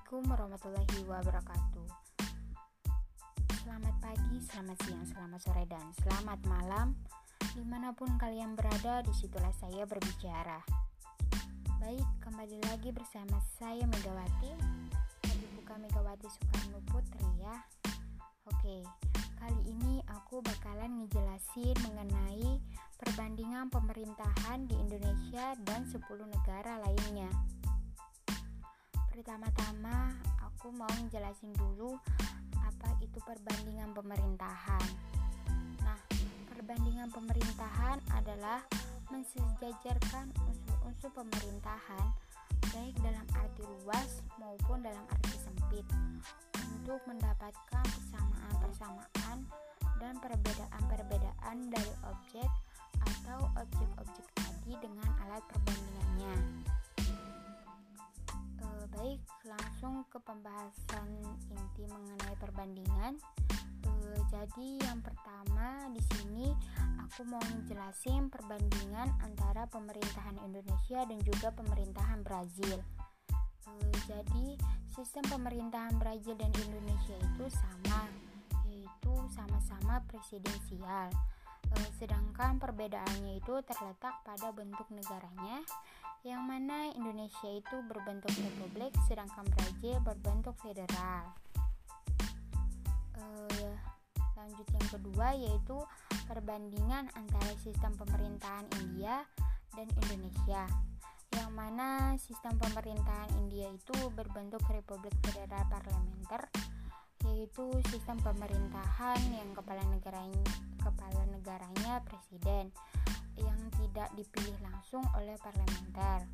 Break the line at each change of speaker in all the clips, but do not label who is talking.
Assalamualaikum warahmatullahi wabarakatuh. Selamat pagi, selamat siang, selamat sore, dan selamat malam. Di mana pun kalian berada, di situlah saya berbicara. Baik, kembali lagi bersama saya Megawati. Tapi bukan Megawati Soekarno Putri ya. Oke, kali ini aku bakalan ngejelasin mengenai perbandingan pemerintahan di Indonesia dan 10 negara lainnya Pertama-tama aku mau jelasin dulu apa itu perbandingan pemerintahan. Nah, perbandingan pemerintahan adalah mensejajarkan unsur-unsur pemerintahan baik dalam arti luas maupun dalam arti sempit untuk mendapatkan persamaan-persamaan dan perbedaan-perbedaan dari objek atau objek-objek tadi dengan alat perbandingannya. Baik, langsung ke pembahasan inti mengenai perbandingan. E, jadi yang pertama di sini aku mau menjelaskan perbandingan antara pemerintahan Indonesia dan juga pemerintahan Brazil. E, jadi sistem pemerintahan Brazil dan Indonesia itu sama, yaitu sama-sama presidensial. E, sedangkan perbedaannya itu terletak pada bentuk negaranya yang mana Indonesia itu berbentuk republik sedangkan Brazil berbentuk federal. Uh, lanjut yang kedua yaitu perbandingan antara sistem pemerintahan India dan Indonesia yang mana sistem pemerintahan India itu berbentuk republik federal parlementer yaitu sistem pemerintahan yang kepala negaranya kepala negaranya presiden yang tidak dipilih langsung oleh parlementer.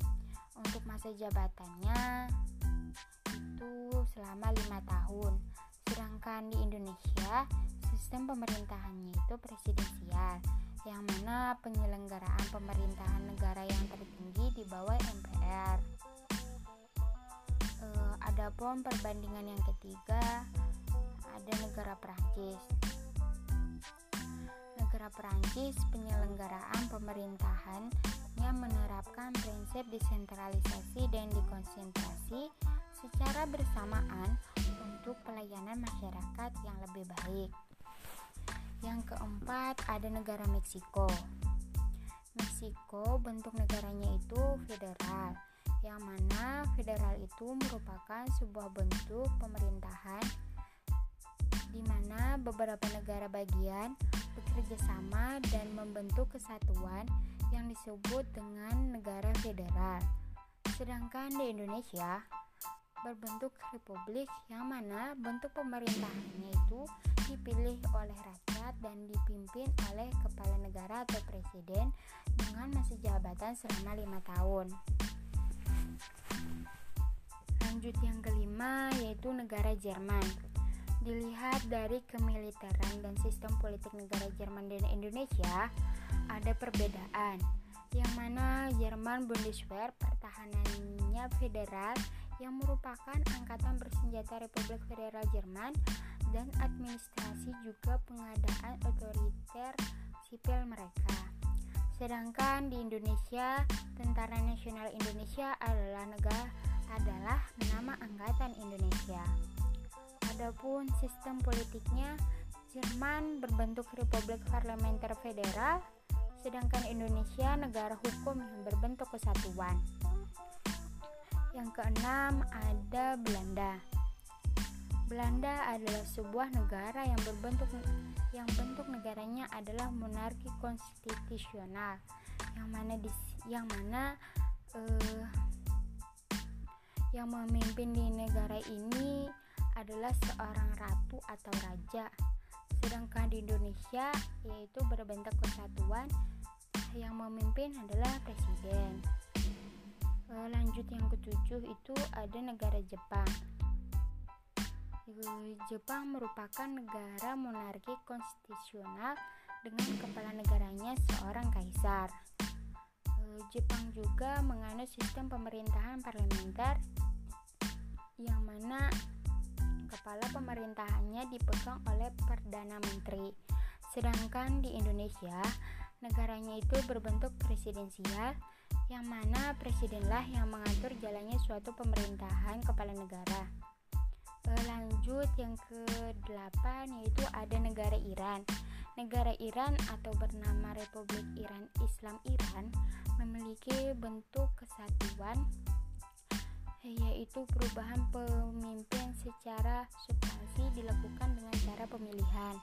Untuk masa jabatannya itu selama lima tahun. Sedangkan di Indonesia sistem pemerintahannya itu presidensial, yang mana penyelenggaraan pemerintahan negara yang tertinggi di bawah MPR. E, adapun perbandingan yang ketiga ada negara Prancis negara Perancis penyelenggaraan pemerintahan yang menerapkan prinsip desentralisasi dan dekonsentrasi secara bersamaan untuk pelayanan masyarakat yang lebih baik. Yang keempat, ada negara Meksiko. Meksiko bentuk negaranya itu federal, yang mana federal itu merupakan sebuah bentuk pemerintahan di mana beberapa negara bagian bekerja sama dan membentuk kesatuan yang disebut dengan negara federal. Sedangkan di Indonesia berbentuk republik yang mana bentuk pemerintahannya itu dipilih oleh rakyat dan dipimpin oleh kepala negara atau presiden dengan masa jabatan selama lima tahun. Lanjut yang kelima yaitu negara Jerman. Dilihat dari kemiliteran dan sistem politik negara Jerman dan Indonesia, ada perbedaan. Yang mana Jerman Bundeswehr pertahanannya federal yang merupakan angkatan bersenjata Republik Federal Jerman dan administrasi juga pengadaan otoriter sipil mereka. Sedangkan di Indonesia, Tentara Nasional Indonesia adalah negara adalah nama angkatan Indonesia. Adapun sistem politiknya, Jerman berbentuk republik parlementer federal, sedangkan Indonesia negara hukum yang berbentuk kesatuan. Yang keenam ada Belanda. Belanda adalah sebuah negara yang berbentuk yang bentuk negaranya adalah monarki konstitusional yang mana di yang mana uh, yang memimpin di negara ini adalah seorang ratu atau raja. Sedangkan di Indonesia yaitu berbentuk kesatuan yang memimpin adalah presiden. E, lanjut yang ketujuh itu ada negara Jepang. E, Jepang merupakan negara monarki konstitusional dengan kepala negaranya seorang kaisar. E, Jepang juga menganut sistem pemerintahan parlementer yang mana kepala pemerintahannya dipegang oleh Perdana Menteri. Sedangkan di Indonesia, negaranya itu berbentuk presidensial yang mana presidenlah yang mengatur jalannya suatu pemerintahan kepala negara. lanjut yang ke-8 yaitu ada negara Iran negara Iran atau bernama Republik Iran Islam Iran memiliki bentuk kesatuan yaitu perubahan pemimpin secara substansi dilakukan dengan cara pemilihan.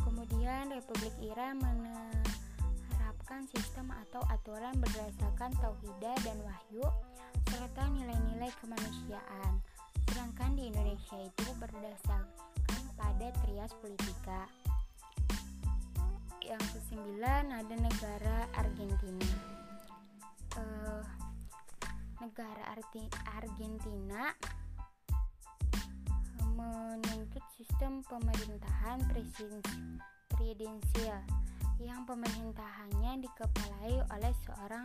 Kemudian Republik Iran menerapkan sistem atau aturan berdasarkan tauhidah dan wahyu serta nilai-nilai kemanusiaan. Sedangkan di Indonesia itu berdasarkan pada trias politika. Yang kesembilan ada negara Argentina. Uh, negara Argentina menuntut sistem pemerintahan presidensial yang pemerintahannya dikepalai oleh seorang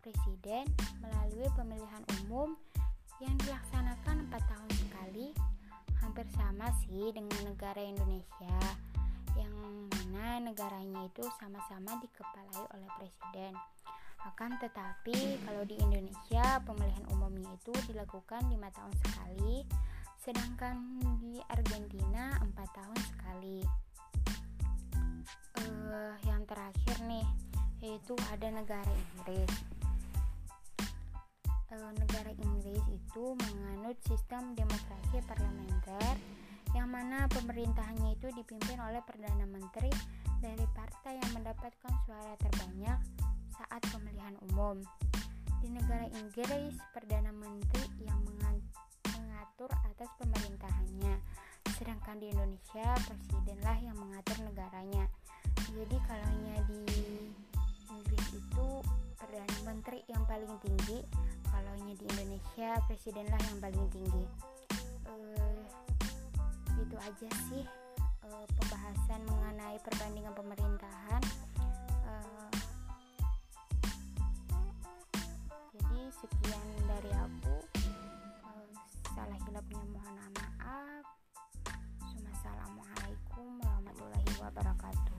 presiden melalui pemilihan umum yang dilaksanakan empat tahun sekali hampir sama sih dengan negara Indonesia yang mana negaranya itu sama-sama dikepalai oleh presiden akan tetapi kalau di Indonesia pemilihan umumnya itu dilakukan lima tahun sekali sedangkan di Argentina empat tahun sekali. Uh, yang terakhir nih yaitu ada negara Inggris. Uh, negara Inggris itu menganut sistem demokrasi parlementer yang mana pemerintahannya itu dipimpin oleh Perdana Menteri dari partai yang mendapatkan suara terbanyak saat pemilihan umum. Di negara Inggris, Perdana Menteri yang mengatur atas pemerintahannya, sedangkan di Indonesia, presidenlah yang mengatur negaranya. Jadi kalau di Inggris itu Perdana Menteri yang paling tinggi, kalau di Indonesia, presidenlah yang paling tinggi. Uh, itu aja sih uh, pembahasan mengenai perbandingan pemerintahan sekian dari aku. Salah hilapnya mohon maaf. Assalamualaikum warahmatullahi wabarakatuh.